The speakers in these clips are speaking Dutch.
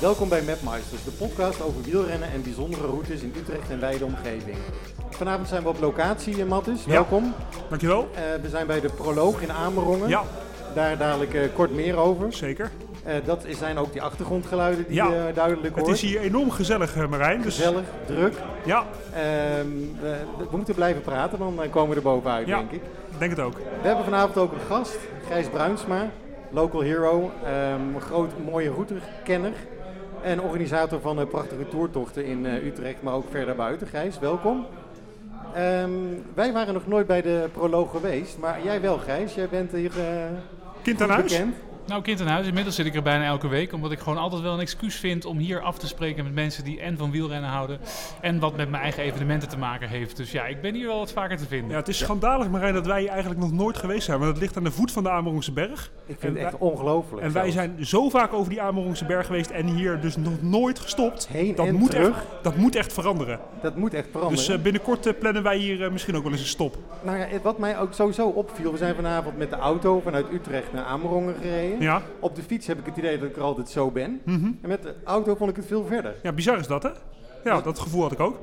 Welkom bij Mapmeisters, de podcast over wielrennen en bijzondere routes in Utrecht en wijde omgeving. Vanavond zijn we op locatie, eh, Mattis. Ja. Welkom. Dankjewel. Eh, we zijn bij de Proloog in Amerongen. Ja, Daar dadelijk eh, kort meer over. zeker. Dat zijn ook die achtergrondgeluiden die Ja. je duidelijk Het hoort. is hier enorm gezellig, Marijn. Dus Gezellig, druk. ja, Ehm, we, we moeten blijven praten, dan eh, komen we er bovenuit, Ja. denk ik. ik denk het ook. We hebben vanavond ook een gast, Gijs Bruinsma, local hero, een groot mooie routekenner en organisator van prachtige toertochten in eh, Utrecht, maar ook verder buiten. Gijs, welkom. Ehm, wij waren nog nooit bij de proloog geweest, maar jij wel Gijs, jij bent hier eh, Kind aan huis? bekend. Nou, kind in huis. Inmiddels zit ik er bijna elke week. Omdat ik gewoon altijd wel een excuus vind om hier af te spreken met mensen die en van wielrennen houden. En wat met mijn eigen evenementen te maken heeft. Dus ja, ik ben hier wel wat vaker te vinden. Ja, het is schandalig, Marijn, dat wij hier eigenlijk nog nooit geweest zijn. Want het ligt aan de voet van de Amerongse berg. Ik vind En het echt ongelooflijk. En wij zijn zo vaak over die Amerongse berg geweest en hier dus nog nooit gestopt. Heen dat, en moet terug. Echt, dat moet echt veranderen. Dat moet echt veranderen. Dus eh, binnenkort eh, plannen wij hier eh, misschien ook wel eens een stop. nou ja, wat mij ook sowieso opviel, we zijn vanavond met de auto vanuit Utrecht naar Amerongen gereden. Ja, Op de fiets heb ik het idee dat ik er altijd zo ben. Mhm. En met de auto vond ik het veel verder. ja bizar is dat, hè? Ja, dat gevoel had ik ook.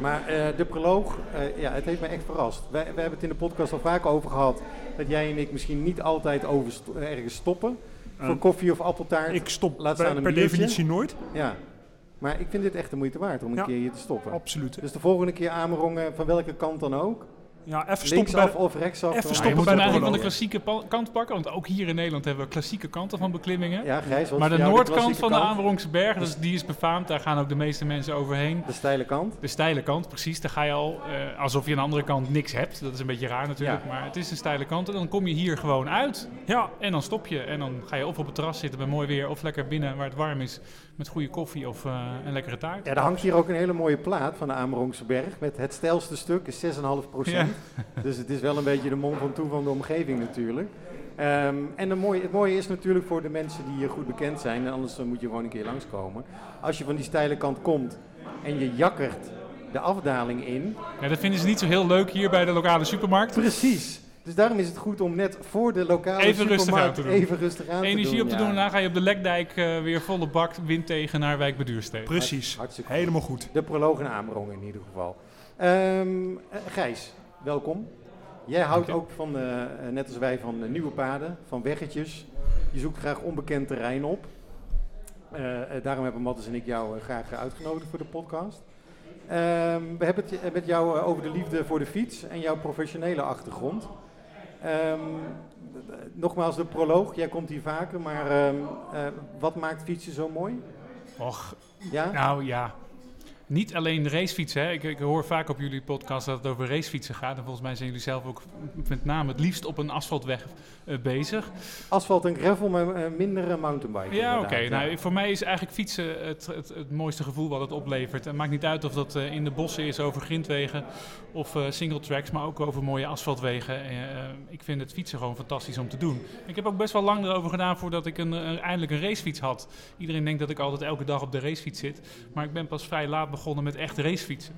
Maar eh, de proloog, eh, ja, het heeft me echt verrast. We hebben het in de podcast al vaak over gehad dat jij en ik misschien niet altijd over eh, ergens stoppen. voor Eh, koffie of appeltaart. Ik stop Laat per, staan per biertje. definitie nooit. Ja. Maar ik vind dit echt de moeite waard om een Ja. keer hier te stoppen. Absoluut. Dus de volgende keer Amerongen, van welke kant dan ook. Ja, even stoppen bij of rechtsaf. Even Ja, je stoppen bij de eigenlijk van de klassieke kant pakken. Want ook hier in Nederland hebben we klassieke kanten van beklimmingen. Ja, wat maar de noordkant van de kant? Amerongse berg, dus die is befaamd. Daar gaan ook de meeste mensen overheen. De steile kant. De steile kant, precies. Daar ga je al eh, alsof je aan de andere kant niks hebt. Dat is een beetje raar natuurlijk. Ja. Maar het is een steile kant. En dan kom je hier gewoon uit. Ja, En dan stop je. En dan ga je of op het terras zitten bij mooi weer. Of lekker binnen waar het warm is. Met goede koffie of eh, een lekkere taart. Ja, er hangt hier ook een hele mooie plaat van de Amerongse berg. Met het stijlste stuk is 6,5 procent. Dus het is wel een beetje de mond van toe van de omgeving natuurlijk. Ehm, en de mooie, het mooie is natuurlijk voor de mensen die hier goed bekend zijn. En anders moet je gewoon een keer langskomen. Als je van die steile kant komt en je jakkert de afdaling in. Ja, dat vinden ze niet zo heel leuk hier bij de lokale supermarkt. Precies. Dus daarom is het goed om net voor de lokale Even rustig supermarkt aan te doen. even rustig aan Energie te doen. op te ja. doen. En dan ga je op de Lekdijk eh, weer volle bak wind tegen naar Wijk bij Duurstede. precies. Hartstikke. Helemaal goed. De proloog in Amerongen in ieder geval. Ehm, eh, Gijs, welkom. Jij houdt ook van, eh, eh, net als wij, van eh, nieuwe paden, van weggetjes. Je zoekt graag onbekend terrein op. Daarom hebben Mattes en ik jou graag uitgenodigd voor de podcast. Ehm, we hebben het met jou over de liefde voor de fiets en jouw professionele achtergrond. Ehm, nogmaals, de proloog, jij komt hier vaker, maar ehm, eh, wat maakt fietsen zo mooi? Och, Ja? nou ja. Niet alleen racefietsen. Hè. Ik, ik hoor vaak op jullie podcast dat het over racefietsen gaat. En volgens mij zijn jullie zelf ook met name het liefst op een asfaltweg eh, bezig. Asfalt en gravel, maar eh, minder eh, mountainbike. Ja, oké. Nou, voor mij is eigenlijk fietsen het, het, het mooiste gevoel wat het oplevert. Het maakt niet uit of dat in de bossen is over grindwegen of single tracks, maar ook over mooie asfaltwegen. Ik vind het fietsen gewoon fantastisch om te doen. Ik heb ook best wel lang erover gedaan voordat ik een, een- eindelijk een racefiets had. Iedereen denkt dat ik altijd elke dag op de racefiets zit, maar ik ben pas vrij laat begonnen met echt racefietsen.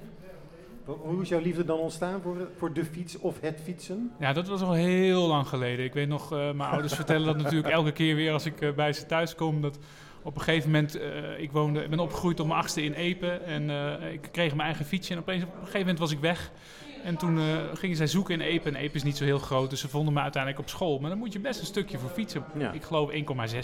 Hoe is jouw liefde dan ontstaan voor, voor de fiets of het fietsen? Ja, dat was al heel lang geleden. Ik weet nog, eh, mijn ouders vertellen dat natuurlijk elke keer weer als ik eh, bij ze thuis kom. Dat op een gegeven moment, eh, ik, woonde, ik ben opgegroeid op mijn achtste in Epen. En ik kreeg mijn eigen fietsje en opeens op een gegeven moment was ik weg. En toen eh, gingen zij zoeken in Epen. En Epen is niet zo heel groot, dus ze vonden me uiteindelijk op school. Maar dan moet je best een stukje voor fietsen. Ja. Ik geloof 1,6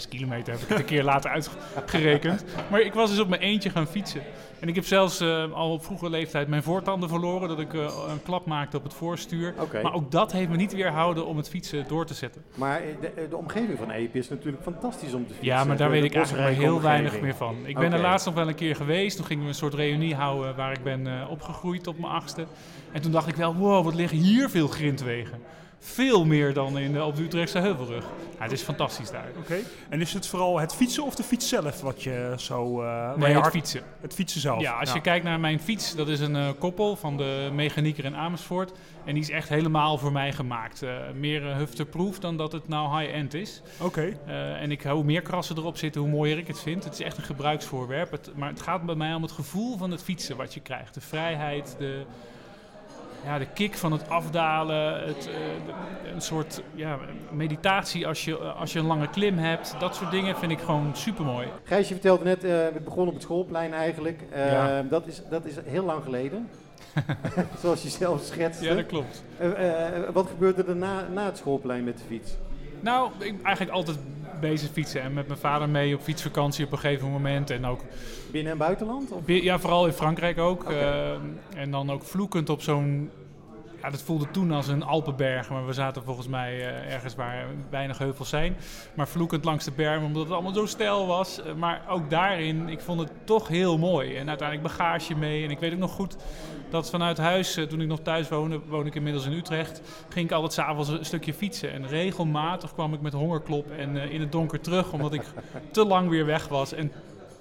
kilometer heb ik het een keer later uitgerekend. Maar ik was dus op mijn eentje gaan fietsen. En ik heb zelfs eh, al op vroege leeftijd mijn voortanden verloren. Dat ik eh, een klap maakte op het voorstuur. Maar ook dat heeft me niet weerhouden om het fietsen door te zetten. Maar de, de omgeving van Epe is natuurlijk fantastisch om te fietsen. Ja, maar daar weet ik eigenlijk maar heel weinig meer van. Ik ben Oké. er laatst nog wel een keer geweest. Toen gingen we een soort reunie houden waar ik ben opgegroeid op mijn achtste. En toen dacht ik wel, wow, wat liggen hier veel grindwegen. Veel meer dan in de, op de Utrechtse Heuvelrug. Ja, het is fantastisch daar. Oké. En is het vooral het fietsen of de fiets zelf wat je zo... eh, Nee, je het fietsen. Het fietsen zelf. Ja, als je kijkt naar mijn fiets, dat is een eh, koppel van de mechanieker in Amersfoort. En die is echt helemaal voor mij gemaakt. Eh, meer uh, hufterproof dan dat het nou high-end is. Oké. Uh, en ik, hoe meer krassen erop zitten, hoe mooier ik het vind. Het is echt een gebruiksvoorwerp. Het, maar het gaat bij mij om het gevoel van het fietsen wat je krijgt. De vrijheid, de, ja, de kick van het afdalen, het, eh, een soort ja, meditatie als je, als je een lange klim hebt. Dat soort dingen vind ik gewoon super mooi. Gijs, je vertelde net, eh, we begonnen op het schoolplein eigenlijk. Eh, Ja. dat, is, dat is heel lang geleden. Zoals je zelf schetste. Ja, dat klopt. Eh, eh, wat gebeurde er na, na het schoolplein met de fiets? Nou, ik eigenlijk altijd bezig fietsen en met mijn vader mee op fietsvakantie op een gegeven moment. En ook, Binnen- en buitenland? Of? ja, vooral in Frankrijk ook. Oké. Eh, en dan ook vloekend op zo'n, ja, dat voelde toen als een Alpenberg. Maar we zaten volgens mij eh, ergens waar weinig heuvels zijn. Maar vloekend langs de berm, omdat het allemaal zo stijl was. Eh, maar ook daarin, ik vond het toch heel mooi. En uiteindelijk bagage mee. En ik weet ook nog goed dat vanuit huis, eh, toen ik nog thuis woonde, woon ik inmiddels in Utrecht, ging ik altijd s'avonds een stukje fietsen. En regelmatig kwam ik met hongerklop en in het donker terug, omdat ik te lang weer weg was en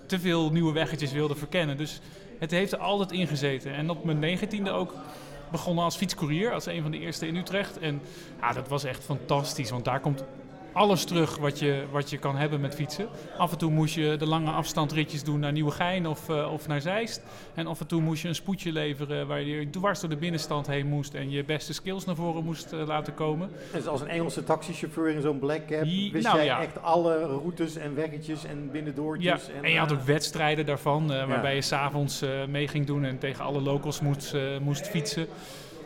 te veel nieuwe weggetjes wilde verkennen. Dus het heeft er altijd in gezeten. En op mijn negentiende ook begonnen als fietscourier, als een van de eerste in Utrecht. En ja, dat was echt fantastisch, want daar komt alles terug wat je, wat je kan hebben met fietsen. Af en toe moest je de lange afstandritjes doen naar Nieuwegein of, eh, of naar Zeist. En af en toe moest je een spoedje leveren waar je dwars door de binnenstand heen moest en je beste skills naar voren moest eh, laten komen. Dus als een Engelse taxichauffeur in zo'n black cab, Ie- wist nou jij ja. echt alle routes en weggetjes en Ja, binnendoortjes. en je had eh, ook wedstrijden daarvan, waarbij je s'avonds mee ging doen en tegen alle locals moest, moest fietsen.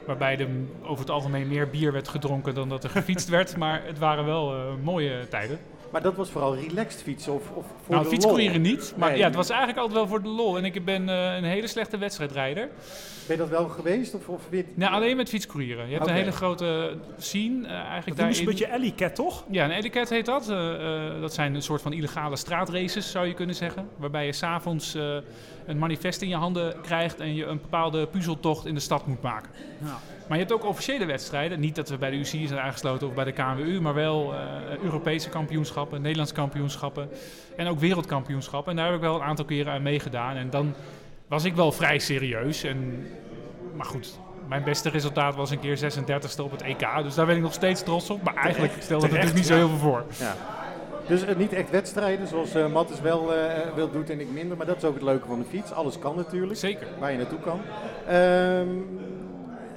Waarbij er over het algemeen meer bier werd gedronken dan dat er gefietst werd. Maar het waren wel eh, mooie tijden. Maar dat was vooral relaxed fietsen of, of voor nou, de niet. Maar Nee. ja, het was eigenlijk altijd wel voor de lol. En ik ben eh, een hele slechte wedstrijdrijder. Ben je dat wel geweest? Of, of weer- Nou, alleen met fietscourieren. Je hebt een hele grote scene. eh, eigenlijk Dat daarin. een beetje alley cat, toch? Ja, een etiquette heet dat. Eh, eh, dat zijn een soort van illegale straatraces, zou je kunnen zeggen. Waarbij je s'avonds eh een manifest in je handen krijgt en je een bepaalde puzzeltocht in de stad moet maken. Ja. Maar je hebt ook officiële wedstrijden. Niet dat we bij de UCI zijn aangesloten of bij de KNWU, maar wel eh, Europese kampioenschappen, Nederlandse kampioenschappen en ook wereldkampioenschappen. En daar heb ik wel een aantal keren aan meegedaan. En dan was ik wel vrij serieus. En, maar goed, mijn beste resultaat was een keer 36e op het EK. Dus daar ben ik nog steeds trots op. Maar eigenlijk stelt het natuurlijk niet zo heel veel voor. Ja. Dus eh, niet echt wedstrijden zoals eh Mattis wel eh, wil doet en ik minder. Maar dat is ook het leuke van de fiets. Alles kan natuurlijk, Zeker. waar je naartoe kan. Ehm,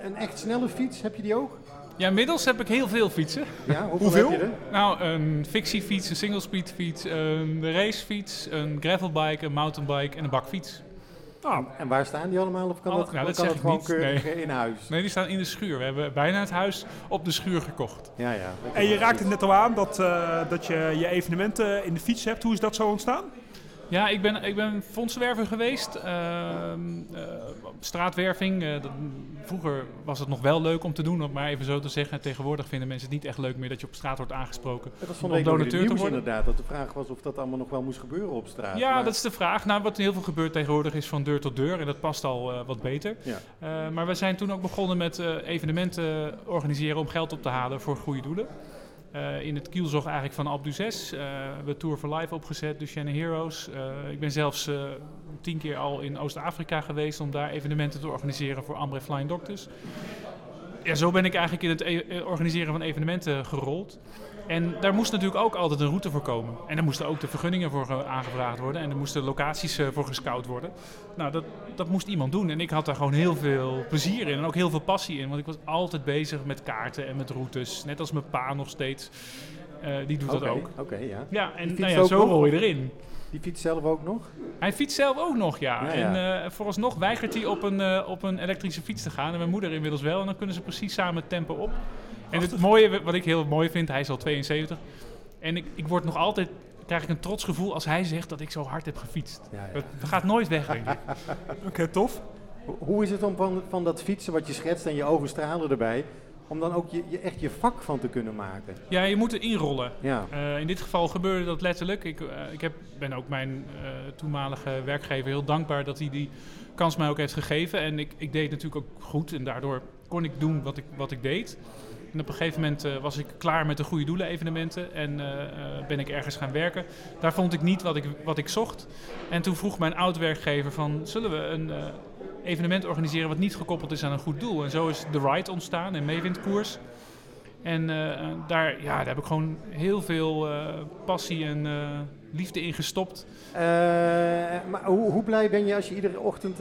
een echt snelle fiets, heb je die ook? Ja, inmiddels heb ik heel veel fietsen. Ja, hoeveel, Hoeveel? heb je er? Nou, een fictiefiets, een single speed fiets, een racefiets, een gravelbike, een mountainbike en een bakfiets. Nou, En waar staan die allemaal? Of kan Alle- dat, nou, dat kan zeg dat ik gewoon niet, keurig in huis? Nee, die staan in de schuur. We hebben bijna het huis op de schuur gekocht. Ja, ja. en je raakt het net al aan dat, eh, dat je je evenementen in de fiets hebt. Hoe is dat zo ontstaan? Ja, ik ben, ik ben fondswerver geweest. eh, straatwerving. eh, dat- vroeger was het nog wel leuk om te doen, om maar even zo te zeggen. Tegenwoordig vinden mensen het niet echt leuk meer dat je op straat wordt aangesproken. Dat was van om donateur te worden. inderdaad. Dat de vraag was of dat allemaal nog wel moest gebeuren op straat. Ja, Maar- dat is de vraag. Nou, wat heel veel gebeurt tegenwoordig is van deur tot deur. En dat past al eh, wat beter. Ja. Maar we zijn toen ook begonnen met evenementen organiseren om geld op te halen voor goede doelen. Eh, in het kielzog eigenlijk van Alpe d'Huez. Eh, we hebben Tour for Life opgezet, Duchenne Heroes. Eh, ik ben zelfs tien keer al in Oost-Afrika geweest om daar evenementen te organiseren voor Ambre Flying Doctors. Ja, zo ben ik eigenlijk in het e- organiseren van evenementen gerold. En daar moest natuurlijk ook altijd een route voor komen. En daar moesten ook de vergunningen voor aangevraagd worden. En er moesten locaties eh, voor gescout worden. Nou, dat, dat moest iemand doen. En ik had daar gewoon heel veel plezier in. En ook heel veel passie in. Want ik was altijd bezig met kaarten en met routes. Net als mijn pa nog steeds. Eh, die doet dat ook. Oké, ja. Ja, en fietst nou ja, zo rol je erin. Die fiets zelf ook nog? Hij fietst zelf ook nog, ja. Ja, ja. En eh, vooralsnog weigert hij op een, op een elektrische fiets te gaan. En mijn moeder inmiddels wel. En dan kunnen ze precies samen tempo op. En het mooie, wat ik heel mooi vind, hij is al 72. En ik, ik word nog altijd, krijg ik een trots gevoel als hij zegt dat ik zo hard heb gefietst. Ja, ja. Dat, dat gaat nooit weg, denk ik. Oké, tof. Ho- Hoe is het om van, van dat fietsen wat je schetst en je ogen stralen erbij, om dan ook je, je, echt je vak van te kunnen maken? Ja, je moet er inrollen. Ja. Eh, in dit geval gebeurde dat letterlijk. Ik, eh, ik heb, ben ook mijn eh, toenmalige werkgever heel dankbaar dat hij die kans mij ook heeft gegeven. En ik, ik deed natuurlijk ook goed en daardoor kon ik doen wat ik, wat ik deed. En op een gegeven moment eh, was ik klaar met de goede doelen evenementen en eh, eh, ben ik ergens gaan werken. Daar vond ik niet wat ik, wat ik zocht. En toen vroeg mijn oud-werkgever van, zullen we een evenement organiseren wat niet gekoppeld is aan een goed doel? En zo is The Ride ontstaan en Meewindkoers. En daar, ja, daar heb ik gewoon heel veel passie en, liefde in gestopt. Maar hoe, hoe blij ben je als je iedere ochtend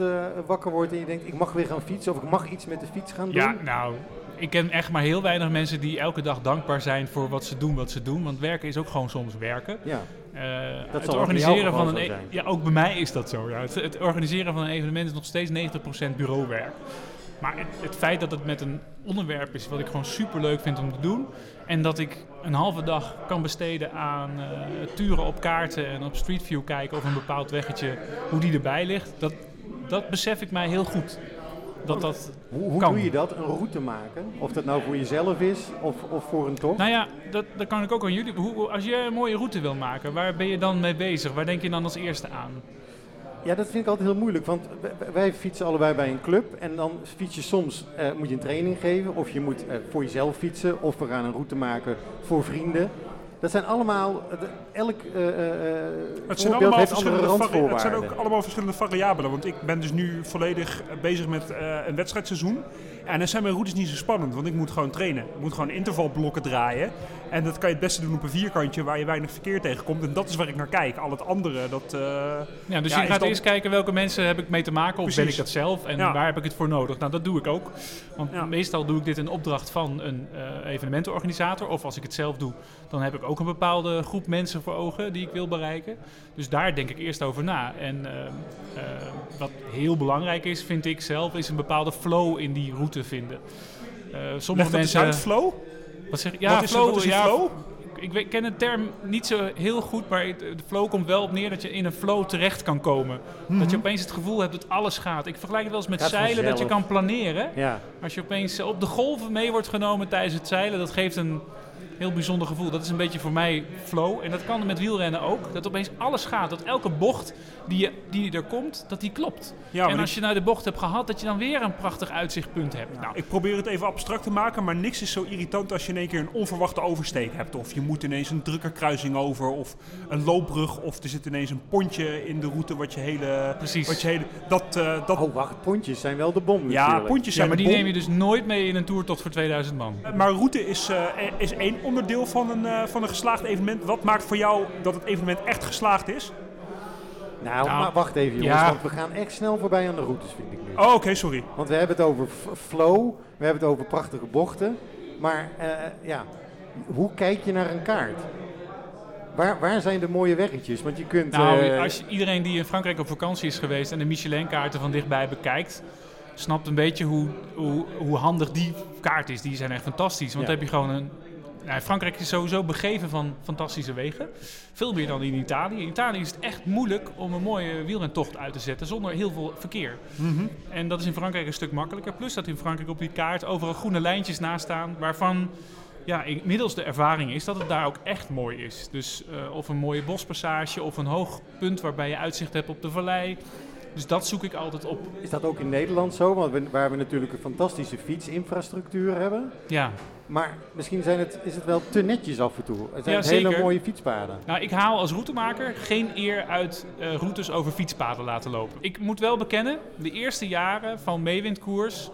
wakker wordt en je denkt, ik mag weer gaan fietsen of ik mag iets met de fiets gaan doen? Ja, nou, ik ken echt maar heel weinig mensen die elke dag dankbaar zijn voor wat ze doen, wat ze doen. Want werken is ook gewoon soms werken. Ja. Eh, Dat het organiseren van een e- zijn. ja, ook bij mij is dat zo. Ja. Het, het organiseren van een evenement is nog steeds 90% bureauwerk. Maar het, het feit dat het met een onderwerp is wat ik gewoon super leuk vind om te doen. En dat ik een halve dag kan besteden aan eh, turen op kaarten en op Street View kijken of een bepaald weggetje, hoe die erbij ligt. Dat, dat besef ik mij heel goed. Dat dat Hoe, hoe Kan. doe je dat, een route maken? Of dat nou voor jezelf is of, of voor een tocht? Nou ja, dat, dat kan ik ook aan jullie. Hoe, als je een mooie route wil maken, waar ben je dan mee bezig? Waar denk je dan als eerste aan? Ja, dat vind ik altijd heel moeilijk, want wij fietsen allebei bij een club en dan fiets je soms, eh, moet je een training geven of je moet eh, voor jezelf fietsen of we gaan een route maken voor vrienden. Dat zijn allemaal, elk eh, Het zijn, allemaal heeft andere verschillende het zijn ook allemaal verschillende variabelen. Want ik ben dus nu volledig bezig met een wedstrijdseizoen. En dan zijn mijn routes niet zo spannend, want ik moet gewoon trainen. Ik moet gewoon intervalblokken draaien. En dat kan je het beste doen op een vierkantje waar je weinig verkeer tegenkomt. En dat is waar ik naar kijk. Al het andere, dat... eh, Ja, dus Ja, je gaat dan- eerst kijken welke mensen heb ik mee te maken of ben ik dat zelf en Ja. waar heb ik het voor nodig. Nou, dat doe ik ook. Want Ja. meestal doe ik dit in opdracht van een eh, evenementenorganisator. Of als ik het zelf doe, dan heb ik ook een bepaalde groep mensen voor ogen die ik wil bereiken. Dus daar denk ik eerst over na. En eh, wat heel belangrijk is, vind ik zelf, is een bepaalde flow in die route vinden. Sommige dat mensen. uit, flow? Wat zeg? Ja, wat is, flow. wat is ja, flow? Ik, ken de term niet zo heel goed, maar de flow komt wel op neer dat je in een flow terecht kan komen. Dat je opeens het gevoel hebt dat alles gaat. Ik vergelijk het wel eens met zeilen, dat je kan planeren. Ja, Als je opeens op de golven mee wordt genomen tijdens het zeilen, dat geeft een heel bijzonder gevoel. Dat is een beetje voor mij flow. En dat kan met wielrennen ook. Dat opeens alles gaat. Dat elke bocht die, je, die er komt, dat die klopt. Ja, maar en ik- als je nou de bocht hebt gehad, dat je dan weer een prachtig uitzichtpunt hebt. Nou, Ik probeer het even abstract te maken, maar niks is zo irritant als je in één keer een onverwachte oversteek hebt. Of je moet ineens een drukke kruising over, of een loopbrug, of er zit ineens een pontje in de route wat je hele... Precies. Wat je hele dat, eh, dat, oh wacht, pontjes zijn wel de bom ja, natuurlijk. pontjes ja, zijn maar de die bom. neem je dus nooit mee in een toertocht voor 2000 man. Maar route is, eh, is één onderdeel van een, eh, van een geslaagd evenement. Wat maakt voor jou dat het evenement echt geslaagd is? Nou, Nou, maar wacht even jongens, ja. want we gaan echt snel voorbij aan de routes vind ik nu. Oh, oké, sorry. Want we hebben het over flow, we hebben het over prachtige bochten. Maar eh, ja, hoe kijk je naar een kaart? Waar, waar zijn de mooie weggetjes? Want je kunt... Nou, eh, als je, iedereen die in Frankrijk op vakantie is geweest en de Michelin-kaarten van dichtbij bekijkt, snapt een beetje hoe, hoe, hoe handig die kaart is. Die zijn echt fantastisch. Want Ja. dan heb je gewoon een. Nou, Frankrijk is sowieso begeven van fantastische wegen. Veel meer dan in Italië. In Italië is het echt moeilijk om een mooie wielrentocht uit te zetten zonder heel veel verkeer. En dat is in Frankrijk een stuk makkelijker. Plus dat in Frankrijk op die kaart overal groene lijntjes naast staan. Waarvan ja, inmiddels de ervaring is dat het daar ook echt mooi is. Dus eh, of een mooie bospassage of een hoog punt waarbij je uitzicht hebt op de vallei. Dus dat zoek ik altijd op. Is dat ook in Nederland zo? Want we, waar we natuurlijk een fantastische fietsinfrastructuur hebben. Ja, Maar misschien zijn het, is het wel te netjes af en toe. Het zijn Ja, hele mooie fietspaden. nou ik haal als routemaker geen eer uit eh, routes over fietspaden laten lopen. Ik moet wel bekennen, de eerste jaren van meewindkoers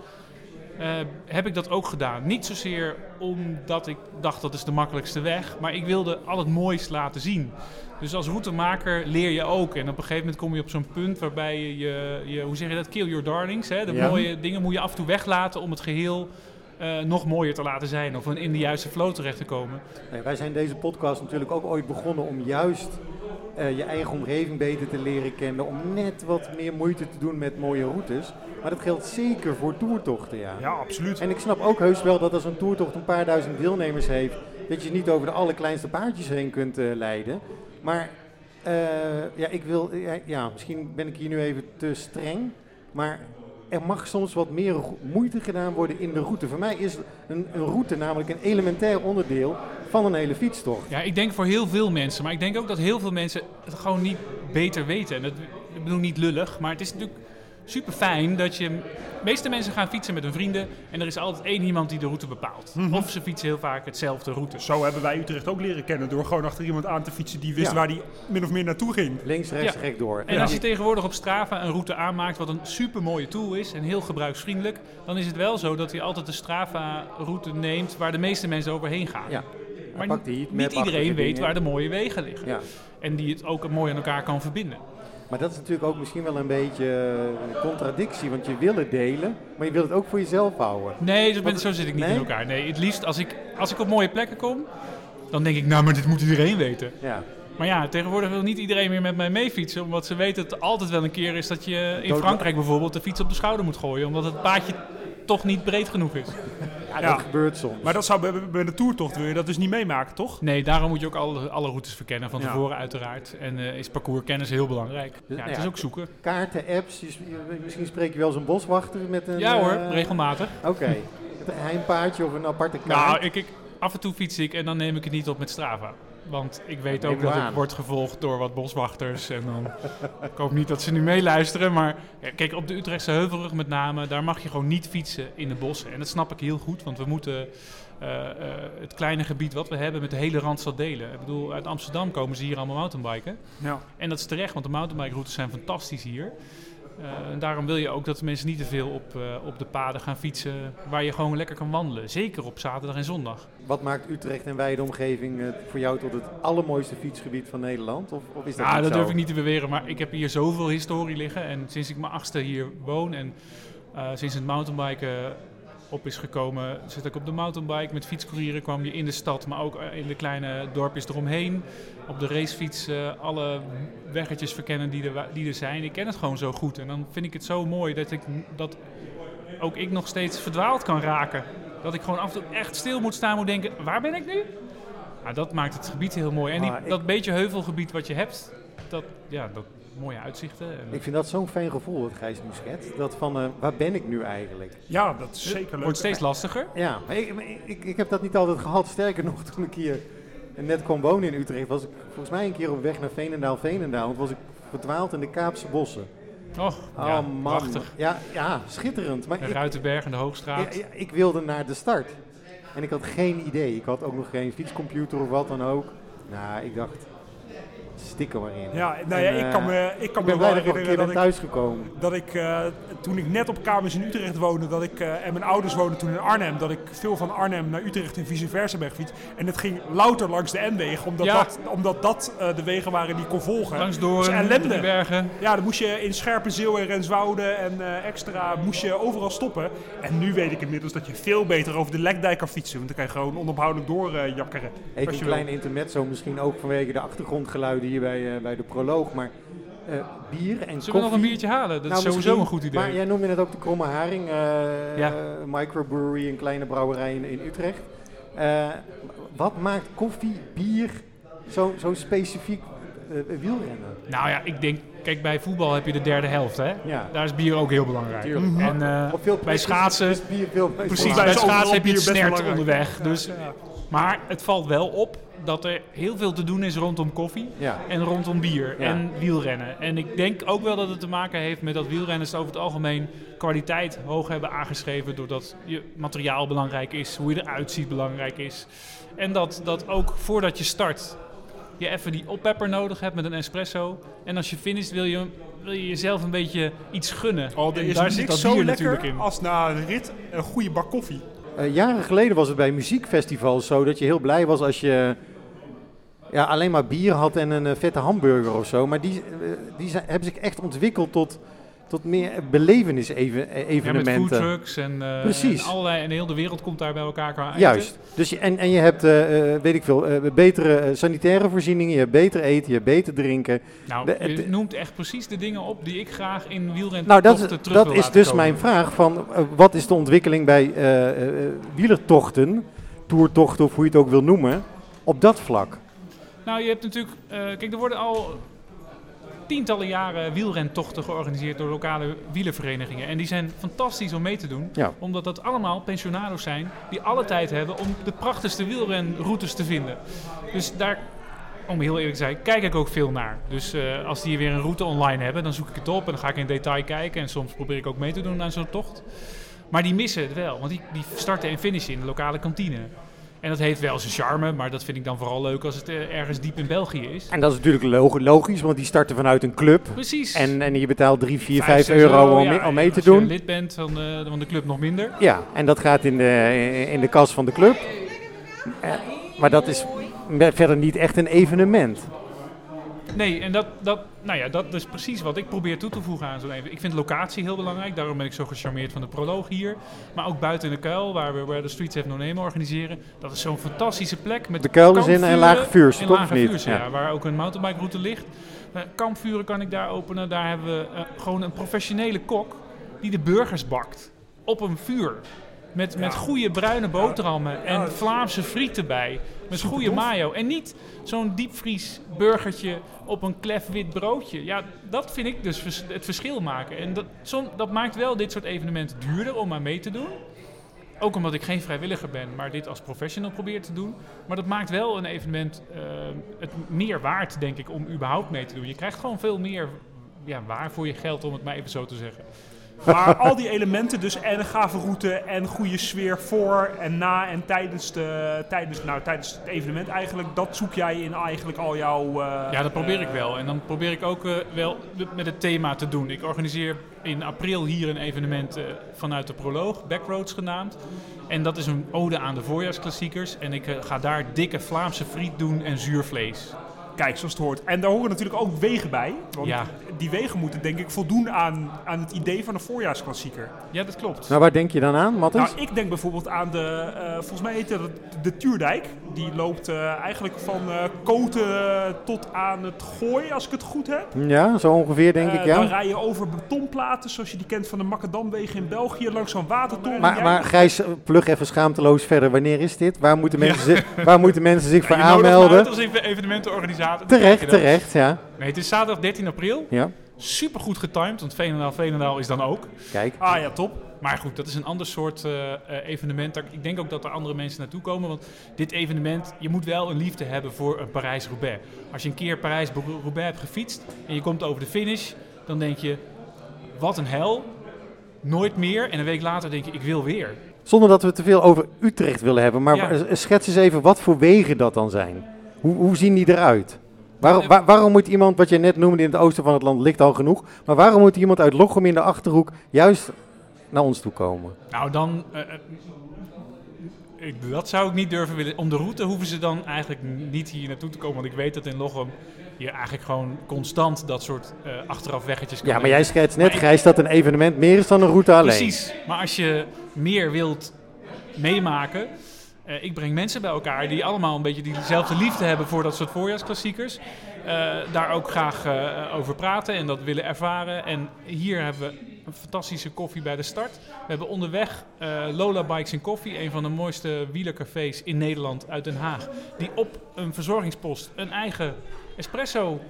eh, heb ik dat ook gedaan. Niet zozeer omdat ik dacht dat is de makkelijkste weg, maar ik wilde al het moois laten zien. Dus als routemaker leer je ook. En op een gegeven moment kom je op zo'n punt waarbij je, je, je hoe zeg je dat, kill your darlings. Hè? De Ja. mooie dingen moet je af en toe weglaten om het geheel eh, nog mooier te laten zijn. Of in de juiste flow terecht te komen. Nee, wij zijn deze podcast natuurlijk ook ooit begonnen om juist eh, je eigen omgeving beter te leren kennen. Om net wat meer moeite te doen met mooie routes. Maar dat geldt zeker voor toertochten, ja. Ja, absoluut. En ik snap ook heus wel dat als een toertocht een paar duizend deelnemers heeft, dat je niet over de allerkleinste paardjes heen kunt eh, leiden. Maar eh, ja, ik wil, ja, ja, misschien ben ik hier nu even te streng, maar er mag soms wat meer moeite gedaan worden in de route. Voor mij is een, een route namelijk een elementair onderdeel van een hele fietstocht. Ja, ik denk voor heel veel mensen. Maar ik denk ook dat heel veel mensen het gewoon niet beter weten. En dat, ik bedoel niet lullig, maar het is natuurlijk super fijn dat je... De meeste mensen gaan fietsen met hun vrienden en er is altijd één iemand die de route bepaalt. Of ze fietsen heel vaak hetzelfde route. Zo hebben wij Utrecht ook leren kennen door gewoon achter iemand aan te fietsen die wist Ja. waar die min of meer naartoe ging. Links, rechts, Ja. recht door. En als je tegenwoordig op Strava een route aanmaakt wat een super mooie tool is en heel gebruiksvriendelijk, dan is het wel zo dat je altijd de Strava-route neemt waar de meeste mensen overheen gaan. Ja. Maar niet iedereen weet dingen. waar de mooie wegen liggen. Ja. En die het ook mooi aan elkaar kan verbinden. Maar dat is natuurlijk ook misschien wel een beetje eh, contradictie, want je wil het delen, maar je wil het ook voor jezelf houden. Nee, zo, ben, zo zit ik niet nee? in elkaar. Nee, het liefst als ik, als ik op mooie plekken kom, dan denk ik, nou, maar dit moet iedereen weten. Ja. Maar ja, tegenwoordig wil niet iedereen meer met mij meefietsen, omdat ze weten dat het altijd wel een keer is dat je in Frankrijk bijvoorbeeld de fiets op de schouder moet gooien, omdat het paadje toch niet breed genoeg is. Ja, Ja. dat gebeurt soms. Maar dat zou bij, bij de toertocht wil je dat dus niet meemaken, toch? Nee, daarom moet je ook alle, alle routes verkennen van Ja. tevoren uiteraard. En eh, is parcourskennis heel belangrijk. Dus, Ja, het ja, is ook zoeken. Kaarten, apps, je misschien spreek je wel eens een boswachter met een... Ja hoor, eh, regelmatig. Oké. Een heimpaardje of een aparte kaart. Nou, ik, ik, af en toe fiets ik en dan neem ik het niet op met Strava. Want ik weet ook dat aan. ik word gevolgd door wat boswachters. En dan, ik hoop niet dat ze nu meeluisteren. Maar ja, kijk, op de Utrechtse Heuvelrug met name, daar mag je gewoon niet fietsen in de bossen. En dat snap ik heel goed, want we moeten eh, eh, het kleine gebied wat we hebben met de hele Randstad delen. Ik bedoel, uit Amsterdam komen ze hier allemaal mountainbiken. Ja. En dat is terecht, want de mountainbike-routes zijn fantastisch hier. Eh, en daarom wil je ook dat de mensen niet te veel op, eh, op de paden gaan fietsen waar je gewoon lekker kan wandelen. Zeker op zaterdag en zondag. Wat maakt Utrecht en wijde omgeving eh, voor jou tot het allermooiste fietsgebied van Nederland? Of, of is dat Nou, niet dat zo? durf ik niet te beweren, maar ik heb hier zoveel historie liggen. En sinds ik mijn achtste hier woon en sinds het mountainbiken op is gekomen, zit ik op de mountainbike. Met fietscourieren kwam je in de stad, maar ook eh, in de kleine dorpjes eromheen. Op de racefiets eh, alle weggetjes verkennen die er, die er zijn. Ik ken het gewoon zo goed. En dan vind ik het zo mooi dat, ik, dat ook ik nog steeds verdwaald kan raken. Dat ik gewoon af en toe echt stil moet staan, moet denken, waar ben ik nu? Nou, dat maakt het gebied heel mooi. En die, Ah, dat beetje heuvelgebied wat je hebt, dat, ja, dat mooie uitzichten. En Ik vind dat zo'n fijn gevoel, dat Gijs nu schetst. Dat van, eh, waar ben ik nu eigenlijk? ja, dat is zeker leuk. wordt steeds lastiger. Ja, maar ik, maar ik, ik heb dat niet altijd gehad. Sterker nog, toen ik hier net kwam wonen in Utrecht, was ik volgens mij een keer op weg naar Veenendaal, Veenendaal. Want was ik verdwaald in de Kaapse bossen. Och, Oh ja, man. prachtig. Ja, ja, schitterend. Maar De Ruitenberg en de Hoogstraat. ja, ik wilde naar de start. En ik had geen idee. Ik had ook nog geen fietscomputer of wat dan ook. Nou, ik dacht, stikken maar in. Ja, nou ja, En, ik eh, kan me, ik Ik kan ben me blij wel dat ik een keer ben dat ik, thuisgekomen. dat ik eh, toen ik net op kamers in Utrecht woonde, dat ik, eh, en mijn ouders woonden toen in Arnhem, dat ik veel van Arnhem naar Utrecht en vice versa ben gefietst. En het ging louter langs de N-wegen, omdat, Ja. dat, omdat dat eh, de wegen waren die ik kon volgen. Langs door ellende. bergen. Ja, dan moest je in Scherpenzeel en Renswoude en eh, extra moest je overal stoppen. En nu weet ik inmiddels dat je veel beter over de Lekdijk kan fietsen, want dan kan je gewoon onophoudelijk doorjakkeren. Even een klein intermezzo, misschien ook vanwege de achtergrondgeluiden hier bij, eh, bij de proloog. Maar eh, bier en Zullen we koffie... nog een biertje halen? Dat Nou, is sowieso misschien, een goed idee. Maar jij noemde net ook de Kromme Haring, eh, Ja. microbrewery, een kleine brouwerij in, in Utrecht. Eh, wat maakt koffie, bier zo, zo specifiek wielrennen? Nou ja, ik denk, kijk bij voetbal heb je de derde helft hè. Ja, Daar is bier ook heel belangrijk. En veel bij schaatsen, is bier veel precies, bij schaatsen heb je het snert onderweg. Ja, Dus, ja. maar het valt wel op dat er heel veel te doen is rondom koffie. Ja. En rondom bier Ja. en wielrennen. En ik denk ook wel dat het te maken heeft met dat wielrenners over het algemeen kwaliteit hoog hebben aangeschreven. Doordat je materiaal belangrijk is, hoe je eruit ziet belangrijk is. En dat, dat ook voordat je start je even die oppepper nodig hebt met een espresso. En als je finisht wil je, wil je jezelf een beetje iets gunnen. Oh, er is daar zit dat zo bier lekker natuurlijk in. als na een rit een goede bak koffie. Eh, jaren geleden was het bij muziekfestivals zo dat je heel blij was als je ja, alleen maar bier had en een eh, vette hamburger of zo. Maar die, eh, die zijn, hebben zich echt ontwikkeld tot, tot meer Ja, met belevenis-evenementen. foodtrucks en, eh, Precies. en allerlei. En heel de wereld komt daar bij elkaar qua. Juist. Dus je, en, en je hebt, eh, eh, weet ik veel, eh, betere eh, sanitaire voorzieningen, je hebt beter eten, je hebt beter drinken. Nou, De- je noemt echt precies de dingen op die ik graag in wielrennen Nou, dat, terug dat wil is dus komen. mijn vraag van eh, wat is de ontwikkeling bij eh, eh, eh, wielertochten, toertochten of hoe je het ook wil noemen, op dat vlak? Nou, je hebt natuurlijk... eh, kijk, er worden al tientallen jaren wielrentochten georganiseerd door lokale wielerverenigingen. En die zijn fantastisch om mee te doen. Ja. Omdat dat allemaal pensionado's zijn die alle tijd hebben om de prachtigste wielrenroutes te vinden. Dus daar, om heel eerlijk te zijn, kijk ik ook veel naar. Dus eh, als die weer een route online hebben, dan zoek ik het op en dan ga ik in detail kijken. En soms probeer ik ook mee te doen aan zo'n tocht. Maar die missen het wel, want die, die starten en finishen in de lokale kantine. En dat heeft wel zijn charme, maar dat vind ik dan vooral leuk als het eh, ergens diep in België is. En dat is natuurlijk log- logisch, want die starten vanuit een club. Precies. En, en je betaalt 3, 4, Vijf, 5 zes euro om, ja. mee- om mee te Als je doen. lid bent van de, van de club nog minder. Ja, en dat gaat in de, in de kas van de club. Eh, maar dat is verder niet echt een evenement. Nee, en dat, dat, nou ja, dat is precies wat ik probeer toe te voegen aan zo'n even. Ik vind locatie heel belangrijk, daarom ben ik zo gecharmeerd van de proloog hier. Maar ook buiten in de kuil, waar we waar de Streets Have No Name organiseren. Dat is zo'n fantastische plek. Met De kuil is in een lage vuurs, in lage niet? vuurs, Ja. ja. Waar ook een mountainbike route ligt. Eh, kampvuren kan ik daar openen. Daar hebben we eh, gewoon een professionele kok die de burgers bakt. Op een vuur. Met, met goede bruine boterhammen en Vlaamse friet erbij. Met goede mayo. En niet zo'n diepvries burgertje op een klef wit broodje. Ja, dat vind ik dus vers- het verschil maken. En dat, som, dat maakt wel dit soort evenementen duurder om aan mee te doen. Ook omdat ik geen vrijwilliger ben, maar dit als professional probeer te doen. Maar dat maakt wel een evenement eh, het meer waard, denk ik, om überhaupt mee te doen. Je krijgt gewoon veel meer ja, waar voor je geld, om het maar even zo te zeggen. Maar al die elementen, dus en een gave route en goede sfeer voor en na en tijdens, de, tijdens, nou, tijdens het evenement eigenlijk, dat zoek jij in eigenlijk al jouw... eh, Ja, dat probeer ik eh, wel. En dan probeer ik ook eh, wel met het thema te doen. Ik organiseer in april hier een evenement vanuit de proloog, Backroads genaamd. En dat is een ode aan de voorjaarsklassiekers. En ik ga daar dikke Vlaamse friet doen en zuurvlees. Kijk, zoals het hoort. En daar horen natuurlijk ook wegen bij. Want Ja. die wegen moeten denk ik voldoen aan, aan het idee van een voorjaarsklassieker. Ja, dat klopt. Nou, waar denk je dan aan, Matthijs? Nou, ik denk bijvoorbeeld aan de, eh, volgens mij heet het de Tuurdijk. Die loopt eh, eigenlijk van eh Koten tot aan het Gooi, als ik het goed heb. ja, zo ongeveer denk ik, ja. Dan rij je over betonplaten, zoals je die kent van de Macadamwegen in België, langs zo'n watertoren. Maar, maar Gijs, plug even schaamteloos verder. Wanneer is dit? Waar moeten mensen, zich, waar moeten mensen zich voor Ja, je nodigt me aanmelden? uit als even- Terecht, terecht, ja. Nee, het is zaterdag 13 april. ja. Super goed getimed, want Veenendaal, Veenendaal is dan ook. Kijk. Ah ja, top. Maar goed, dat is een ander soort eh, eh, evenement. Ik denk ook dat er andere mensen naartoe komen. Want dit evenement, je moet wel een liefde hebben voor een Parijs-Roubaix. Als je een keer Parijs-Roubaix hebt gefietst en je komt over de finish, dan denk je, wat een hel. Nooit meer. En een week later denk je, ik wil weer. Zonder dat we te veel over Utrecht willen hebben. Maar Ja. eh, schets eens even wat voor wegen dat dan zijn. Hoe, hoe zien die eruit? Waarom, waar- waarom moet iemand, wat je net noemde in het oosten van het land, ligt al genoeg. Maar waarom moet iemand uit Lochem in de Achterhoek juist naar ons toe komen? Nou, dan... eh, eh, ik, dat zou ik niet durven willen. Om de route hoeven ze dan eigenlijk niet hier naartoe te komen. Want ik weet dat in Lochem je eigenlijk gewoon constant dat soort eh achteraf weggetjes kan Ja, maar nemen. jij schetst net, Gijs, dat een evenement meer is dan een route alleen. Precies. Maar als je meer wilt meemaken. Eh, ik breng mensen bij elkaar die allemaal een beetje diezelfde liefde hebben voor dat soort voorjaarsklassiekers. eh, daar ook graag eh, over praten en dat willen ervaren. En hier hebben we een fantastische koffie bij de start. We hebben onderweg Lola Bikes en Koffie, een van de mooiste wielercafés in Nederland uit Den Haag. Die op een verzorgingspost een eigen espresso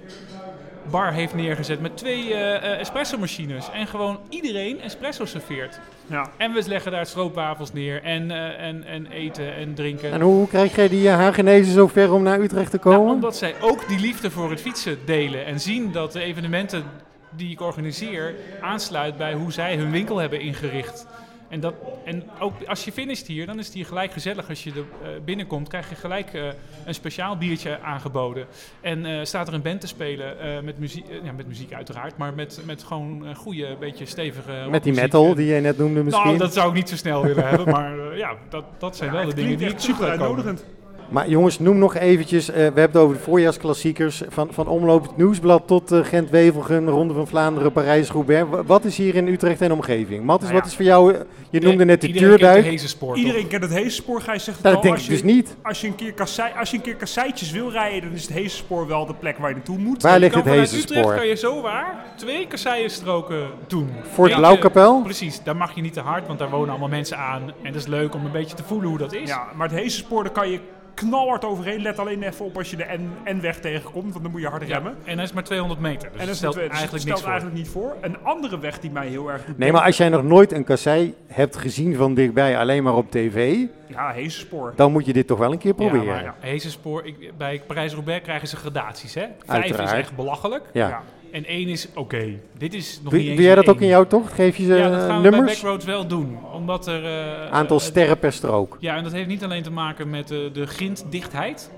bar heeft neergezet met twee espresso machines. En gewoon iedereen espresso serveert. Ja. En we leggen daar stroopwafels neer en, eh, en, en eten en drinken. En hoe, krijg jij die uh, Hagenezen zo ver om naar Utrecht te komen? Nou, omdat zij ook die liefde voor het fietsen delen en zien dat de evenementen die ik organiseer aansluit bij hoe zij hun winkel hebben ingericht. En, dat, en ook als je finisht hier, dan is het hier gelijk gezellig. Als je er eh, binnenkomt, krijg je gelijk eh, een speciaal biertje aangeboden. En eh, staat er een band te spelen eh, met, muziek, ja, met muziek uiteraard, maar met, met gewoon een goede, beetje stevige Met die metal die jij net noemde misschien. Nou, dat zou ik niet zo snel willen hebben, maar eh, ja, dat, dat zijn wel de dingen die ik super uitnodigend. Maar jongens, noem nog eventjes, eh, we hebben het over de voorjaarsklassiekers. Van, van Omloop het Nieuwsblad tot eh, Gent-Wevelgem, Ronde van Vlaanderen, Parijs-Roubaix. Wa- Wat is hier in Utrecht en omgeving? Mattis, Nou ja. wat is voor jou, eh, je noemde net de Iedereen kent de Hezenspoor, Iedereen kent het Heesenspoor, Gijs zegt het Dat al. denk ik je, dus niet. Als je, een keer kassei, als je een keer kasseitjes wil rijden, dan is het Heesenspoor wel de plek waar je naartoe moet. Waar ligt het vanuit Utrecht kan je zo waar twee kasseienstroken doen. Voor het Blauwkapel? Precies, daar mag je niet te hard, want daar wonen allemaal mensen aan. En dat is leuk om een beetje te voelen hoe dat is. Ja, maar het Heesenspoor, daar kan je knalhard overheen. Let alleen even op als je de N- N-weg tegenkomt, want dan moet je hard Ja, remmen. En dat is maar 200 meter, dus En dat stelt stelt, eigenlijk stelt niks voor. eigenlijk niet voor. Een andere weg die mij heel erg Nee, denken- maar als jij nog nooit een kassei hebt gezien van dichtbij, alleen maar op tv, Ja, Heesenspoor. dan moet je dit toch wel een keer Ja, proberen. maar Hezenspoor, ik, bij Parijs-Roubaix krijgen ze gradaties, hè? Vijf Uiteraard. is echt belachelijk. Ja. En één is oké. Dit is nog Doe, niet eens doe jij dat ook in één. jouw tocht? Geef je ze Ja, dat eh, gaan we bij nummers? Backroads wel doen. Omdat er... eh, Aantal eh, sterren per strook. Ja, en dat heeft niet alleen te maken met de grinddichtheid.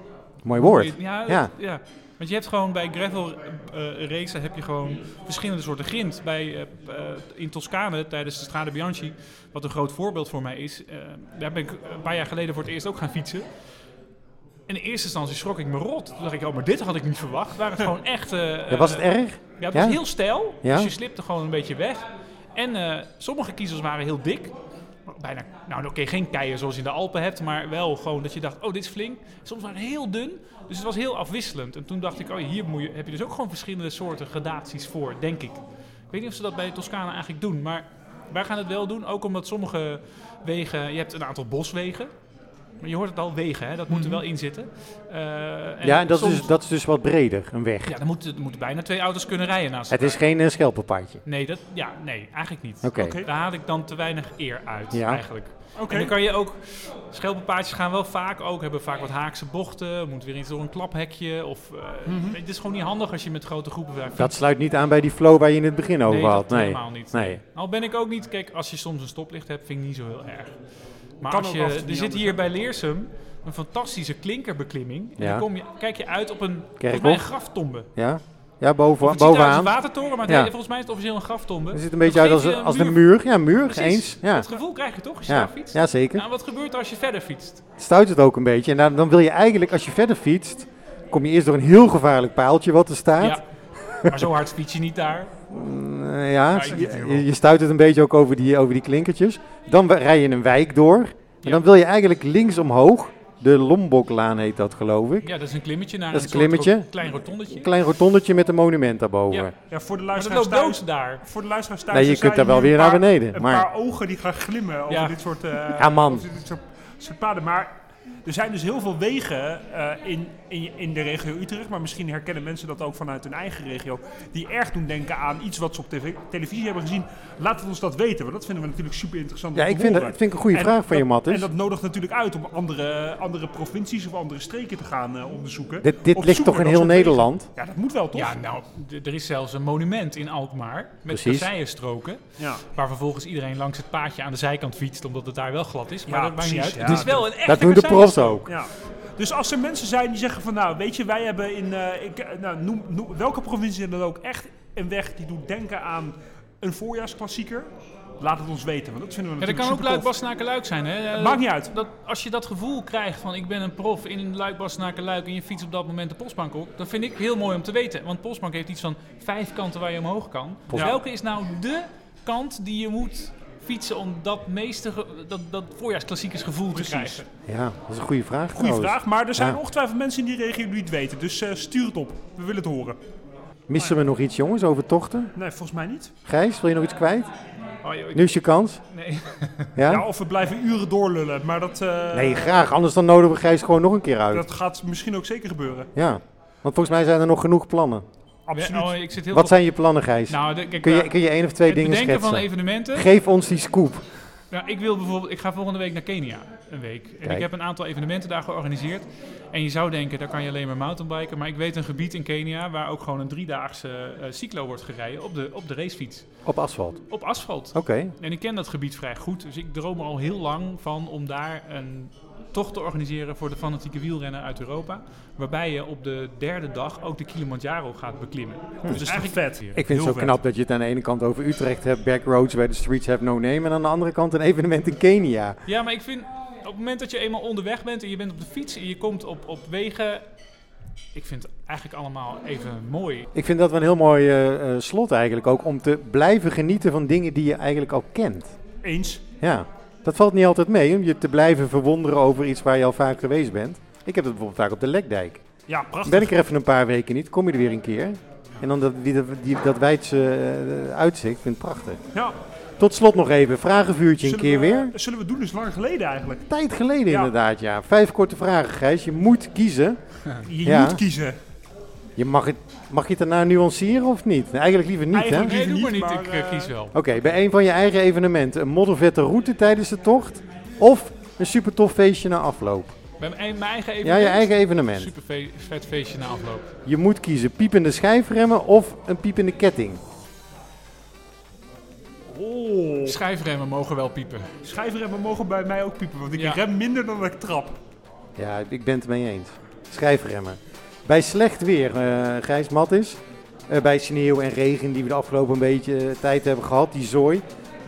Mooi woord. Ja, Ja. Want je hebt gewoon bij gravel eh racen heb je gewoon verschillende soorten grind. Bij, in Toscane tijdens de Strade Bianchi, wat een groot voorbeeld voor mij is. daar ben ik een paar jaar geleden voor het eerst ook gaan fietsen. in eerste instantie schrok ik me rot. Toen dacht ik, oh, maar dit had ik niet verwacht. Het waren gewoon echt... Ja, was het erg? Ja, het Ja? was heel stijl. Dus je slipte gewoon een beetje weg. En eh, sommige kiezers waren heel dik. Bijna, nou oké, geen keien zoals je in de Alpen hebt, maar wel gewoon dat je dacht, oh dit is flink. Soms waren ze heel dun, dus het was heel afwisselend. En toen dacht ik, oh hier moet je, heb je dus ook gewoon verschillende soorten gradaties voor, denk ik. Ik weet niet of ze dat bij Toscane eigenlijk doen, maar wij gaan het wel doen. Ook omdat sommige wegen, je hebt een aantal boswegen. Maar je hoort het al, wegen, hè, dat moet er wel in zitten. Eh, en Ja, en dat, is soms- dus, dat is dus wat breder, een weg. Ja, dan moeten, er moeten bijna twee auto's kunnen rijden naast Het elkaar. is geen uh, schelpenpaardje. Nee, dat, ja, nee, eigenlijk niet. Oké. Oké. Daar haal ik dan te weinig eer uit, Ja. eigenlijk. Oké. En dan kan je ook... Schelpenpaardjes gaan wel vaak ook, hebben vaak wat haakse bochten. Moet weer iets door een klaphekje. Of, eh, Mhm. Het is gewoon niet handig als je met grote groepen daar Dat sluit niet aan bij die flow waar je in het begin over nee, had. dat Nee. helemaal niet. Nee. Al ben ik ook niet... Kijk, als je soms een stoplicht hebt, vind ik niet zo heel erg. Maar Kan als je, er zit hier bij Leersum een fantastische klinkerbeklimming. En Ja. dan kom je, kijk je uit op een, volgens Kerkhof? mij een graftombe. Ja? Ja, boven, het bovenaan. een watertoren, maar het Ja. heet- volgens mij is het officieel een graftombe. Het ziet een beetje uit als, een- als een muur. muur. Ja, een muur, Precies. eens. Ja. Dat gevoel krijg je toch als je Ja. daar fietst? ja, zeker. Nou, wat gebeurt er als je verder fietst? Stuit het ook een beetje. En dan, dan wil je eigenlijk, als je verder fietst, kom je eerst door een heel gevaarlijk paaltje wat er staat. Ja. Maar zo hard fiets je niet daar. Eh, ja, je, stuit het een beetje ook over die, over die klinkertjes. Dan rij je een wijk door. En Ja. dan wil je eigenlijk links omhoog. De Lomboklaan heet dat, geloof ik. Ja, dat is een klimmetje naar Dat is een een soort klimmetje. ro- klein rotondetje. Een klein rotondetje met een monument daarboven. Ja. Ja, voor de luisteraars thuis. dood daar. Voor de luisteraars thuis. Nee, je kunt daar wel weer naar beneden. Een Maar paar ogen die gaan glimmen over Ja. dit soort, eh, Ja, man. over dit soort, soort paden. Maar er zijn dus heel veel wegen eh, in, in, in de regio Utrecht, maar misschien herkennen mensen dat ook vanuit hun eigen regio, die erg doen denken aan iets wat ze op tv, televisie hebben gezien. Laat het ons dat weten, want dat vinden we natuurlijk super interessant. ja, ik vind, dat, vind ik een goede En vraag van je, Mattis. En dat nodigt natuurlijk uit om andere, andere provincies of andere streken te gaan eh, onderzoeken. Dit, dit ligt toch in heel wegen. Nederland? Ja, dat moet wel toch? Ja, nou, er is zelfs een monument in Alkmaar met kasseienstroken. Ja. Waar vervolgens iedereen langs het paadje aan de zijkant fietst, omdat het daar wel glad is. Maar Ja, dat maakt niet uit. ja. Het is wel een echte Dat doen de profs ook. Ja. Dus als er mensen zijn die zeggen van nou, weet je, wij hebben in, eh, ik, eh, nou, noem, noem- welke provincie dan ook echt een weg die doet denken aan een voorjaarsklassieker, laat het ons weten, want dat vinden we Ja, dat natuurlijk kan ook supertof. Luik, Bastenaken, Luik zijn. Hè? Maakt niet uit. Dat, als je dat gevoel krijgt van ik ben een prof in Luik, Bastenaken, Luik en je fietst op dat moment de postbank op, dan vind ik heel mooi om te weten. Want postbank heeft iets van vijf kanten waar je omhoog kan. Ja. Welke is nou de kant die je moet fietsen om dat meeste, dat, dat voorjaarsklassiekersgevoel te Precies. krijgen? Ja, dat is een goede vraag. Trouwens. vraag, maar er zijn Ja. ongetwijfeld mensen in die regio die het weten, dus eh, stuur het op. We willen het horen. Missen we nog iets, jongens, over tochten? Nee, volgens mij niet. Gijs, wil je nog iets kwijt? Oh, joh, ik- Nu is je kans. nee. Ja? Ja, of we blijven uren doorlullen, maar dat, eh, Nee, graag. Anders dan nodigen we Gijs gewoon nog een keer uit. dat gaat misschien ook zeker gebeuren. Ja. Want volgens mij zijn er nog genoeg plannen. Absoluut. Oh, ik zit heel Wat veel- zijn je plannen, Gijs? Nou, de, kijk, kun, je, eh, kun je één of twee het dingen bedenken schetsen? van evenementen. Geef ons die scoop. Nou, ik wil bijvoorbeeld, ik ga volgende week naar Kenia een week. En Kijk. ik heb een aantal evenementen daar georganiseerd. En je zou denken, daar kan je alleen maar mountainbiken. Maar ik weet een gebied in Kenia waar ook gewoon een driedaagse eh cyclo wordt gereden op de, op de racefiets. Op asfalt. Op asfalt. Oké. En ik ken dat gebied vrij goed. Dus ik droom er al heel lang van om daar een tocht te organiseren voor de fanatieke wielrenner uit Europa. Waarbij je op de derde dag ook de Kilimanjaro gaat beklimmen. Dat is eigenlijk vet. Ik vind het zo vet. knap dat je het aan de ene kant over Utrecht hebt, backroads where the streets have no name. En aan de andere kant een evenement in Kenia. Ja, maar ik vind op het moment dat je eenmaal onderweg bent en je bent op de fiets en je komt op, op wegen. Ik vind het eigenlijk allemaal even mooi. Ik vind dat wel een heel mooi eh, eh, slot eigenlijk ook. Om te blijven genieten van dingen die je eigenlijk al kent. Eens. Ja, dat valt niet altijd mee. Om je te blijven verwonderen over iets waar je al vaak geweest bent. Ik heb het bijvoorbeeld vaak op de Lekdijk. Ja, prachtig. Ben ik er even een paar weken niet, kom je er weer een keer. En dan dat, die, die, dat wijdse eh, uitzicht, vind ik prachtig. Ja. Tot slot nog even, vragenvuurtje een keer we- weer. Zullen we doen, is lang geleden eigenlijk. Tijd geleden Ja. inderdaad, ja. Vijf korte vragen, Gijs. Je moet kiezen. Je Ja. moet kiezen. Je mag, het, mag je het daarna nuanceren of niet? Nee, eigenlijk liever niet, Eigenlijk hè? Nee, liever doe maar niet, maar, ik eh, eh, kies wel. Oké, bij een van je eigen evenementen. Een moddervette route tijdens de tocht. Of een super tof feestje na afloop. Bij mijn, mijn eigen Ja, evenement. je eigen evenement. Super vet feestje na afloop. Je moet kiezen piepende schijfremmen of een piepende ketting. Oh. Schijfremmen mogen wel piepen. Schijfremmen mogen bij mij ook piepen, want ik Ja. rem minder dan dat ik trap. Ja, ik ben het ermee eens. Schijfremmen. Bij slecht weer, eh Gijs Mattis. eh, bij sneeuw en regen die we de afgelopen beetje eh, tijd hebben gehad, die zooi.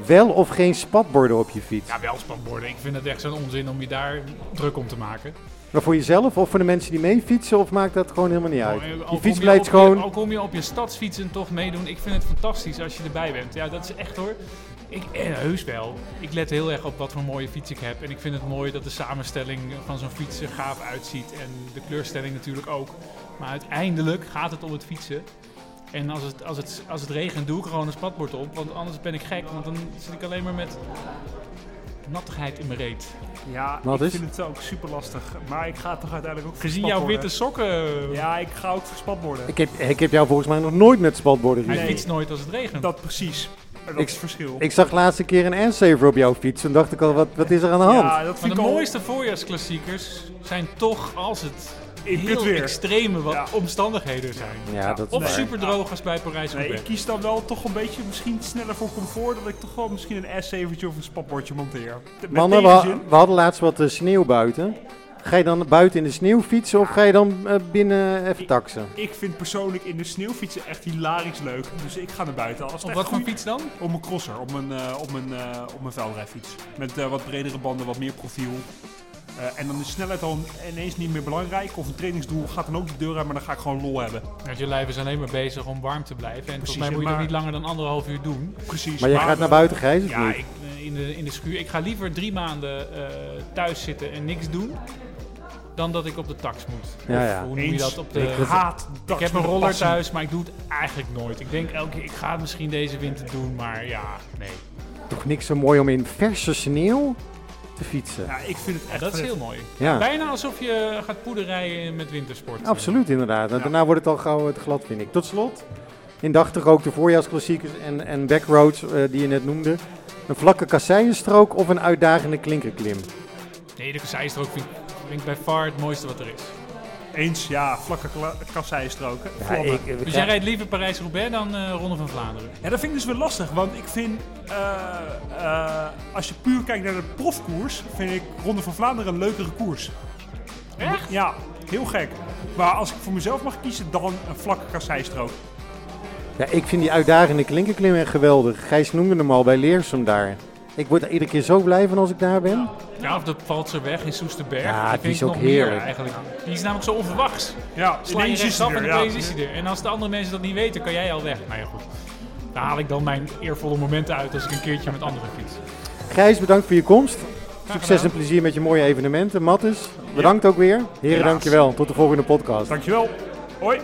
Wel of geen spatborden op je fiets? Ja, wel spatborden. Ik vind het echt zo'n onzin om je daar druk om te maken. Maar voor jezelf of voor de mensen die mee fietsen? Of maakt dat gewoon helemaal niet uit? Kom fiets blijft gewoon... Al kom je op je stadsfietsen toch meedoen. Ik vind het fantastisch als je erbij bent. Ja, dat is echt hoor. Ik, eh, heus wel. Ik let heel erg op wat voor mooie fiets ik heb. En ik vind het mooi dat de samenstelling van zo'n fiets er gaaf uitziet. En de kleurstelling natuurlijk ook. Maar uiteindelijk gaat het om het fietsen. En als het, als het, als het regent, doe ik er gewoon een spatbord op. Want anders ben ik gek. Want dan zit ik alleen maar met nattigheid in mijn reet. Ja, Wat ik is? vind het ook super lastig. Maar ik ga toch uiteindelijk ook voor Gezien jouw witte sokken. Ja, ik ga ook voor spatborden. Ik heb, ik heb jou volgens mij nog nooit met spatborden Hij gezien. Nee. fietst nooit als het regent. Dat precies. En dat Ik- is het verschil. Ik zag laatst een keer een airsaver op jouw fiets. Toen dacht ik al, wat, wat is er aan de hand? Ja, dat Maar vind de ik al mooiste voorjaarsklassiekers zijn toch als het in heel weer. extreme wat Ja. omstandigheden zijn. Ja, dat Of super droog als bij parijs Nee, ik kies dan wel toch een beetje misschien sneller voor comfort. Dat ik toch wel misschien een S7'tje of een spatbordje monteer. Met Mannen, we hadden laatst wat eh, sneeuw buiten. Ga je dan buiten in de sneeuw fietsen of ga je dan eh, binnen even taxen? Ik vind persoonlijk in de sneeuw fietsen echt hilarisch leuk. Dus ik ga naar buiten. Als Op wat voor fiets dan? Op mijn crosser, op mijn, eh op mijn, eh op mijn veldrijfiets. Met eh, wat bredere banden, wat meer profiel. Eh, en dan is snelheid dan ineens niet meer belangrijk. Of een trainingsdoel gaat dan ook de deur uit, maar dan ga ik gewoon lol hebben. Want je lijf is alleen maar bezig om warm te blijven. En volgens mij moet je maar- dat niet langer dan anderhalf uur doen. Precies. Maar jij gaat naar buiten, Gijs, of Ja, niet? ik, eh, in, de, in de schuur. Ik ga liever drie maanden eh, thuis zitten en niks doen. Dan dat ik op de tax moet. Ja, Of ja. Hoe noem je Eens. dat? Op de, Ik haat ik tax heb een roller passie. thuis, maar ik doe het eigenlijk nooit. Ik denk elke keer, ik ga het misschien deze winter doen, maar ja, nee. Toch niks zo mooi om in verse sneeuw te fietsen. Ja, ik vind het Ja, echt dat is heel mooi. Ja, Bijna alsof je gaat poederrijden met wintersport. absoluut inderdaad. En. Daarna wordt het al gauw het glad, vind ik. Tot slot, indachtig ook de voorjaarsklassiekers en, en backroads eh, die je net noemde. Een vlakke kasseienstrook of een uitdagende klinkerklim? Nee, de kasseistrook vind, ik- vind ik bij far het mooiste wat er is. Eens, ja, vlakke kasseistroken. Ja, ik, ik- Dus jij rijdt liever Parijs-Roubaix dan eh Ronde van Vlaanderen? Ja, dat vind ik dus wel lastig, want ik vind, eh, eh, als je puur kijkt naar de profkoers, vind ik Ronde van Vlaanderen een leukere koers. Echt? Ja, heel gek. Maar als ik voor mezelf mag kiezen, dan een vlakke kasseistrook. Ja, ik vind die uitdagende klinkerklim echt geweldig. Gijs noemde hem al bij Leersum daar. Ik word er iedere keer zo blij van als ik daar ben. Ja, of de Valtserweg in Soesterberg. Ja, Die die vind is ook nog meer heerlijk. eigenlijk. Die is namelijk zo onverwachts. Ja, Sla je ineens rechtsaf en er, opeens is hij er. En als de andere mensen dat niet weten, kan jij al weg. Nou ja, goed. Daar haal ik dan mijn eervolle momenten uit als ik een keertje met anderen fiets. Gijs, bedankt voor je komst. Succes en plezier met je mooie evenementen. Mattis, bedankt ook weer. Heren, Helaas. dankjewel. Tot de volgende podcast. Dankjewel. Hoi.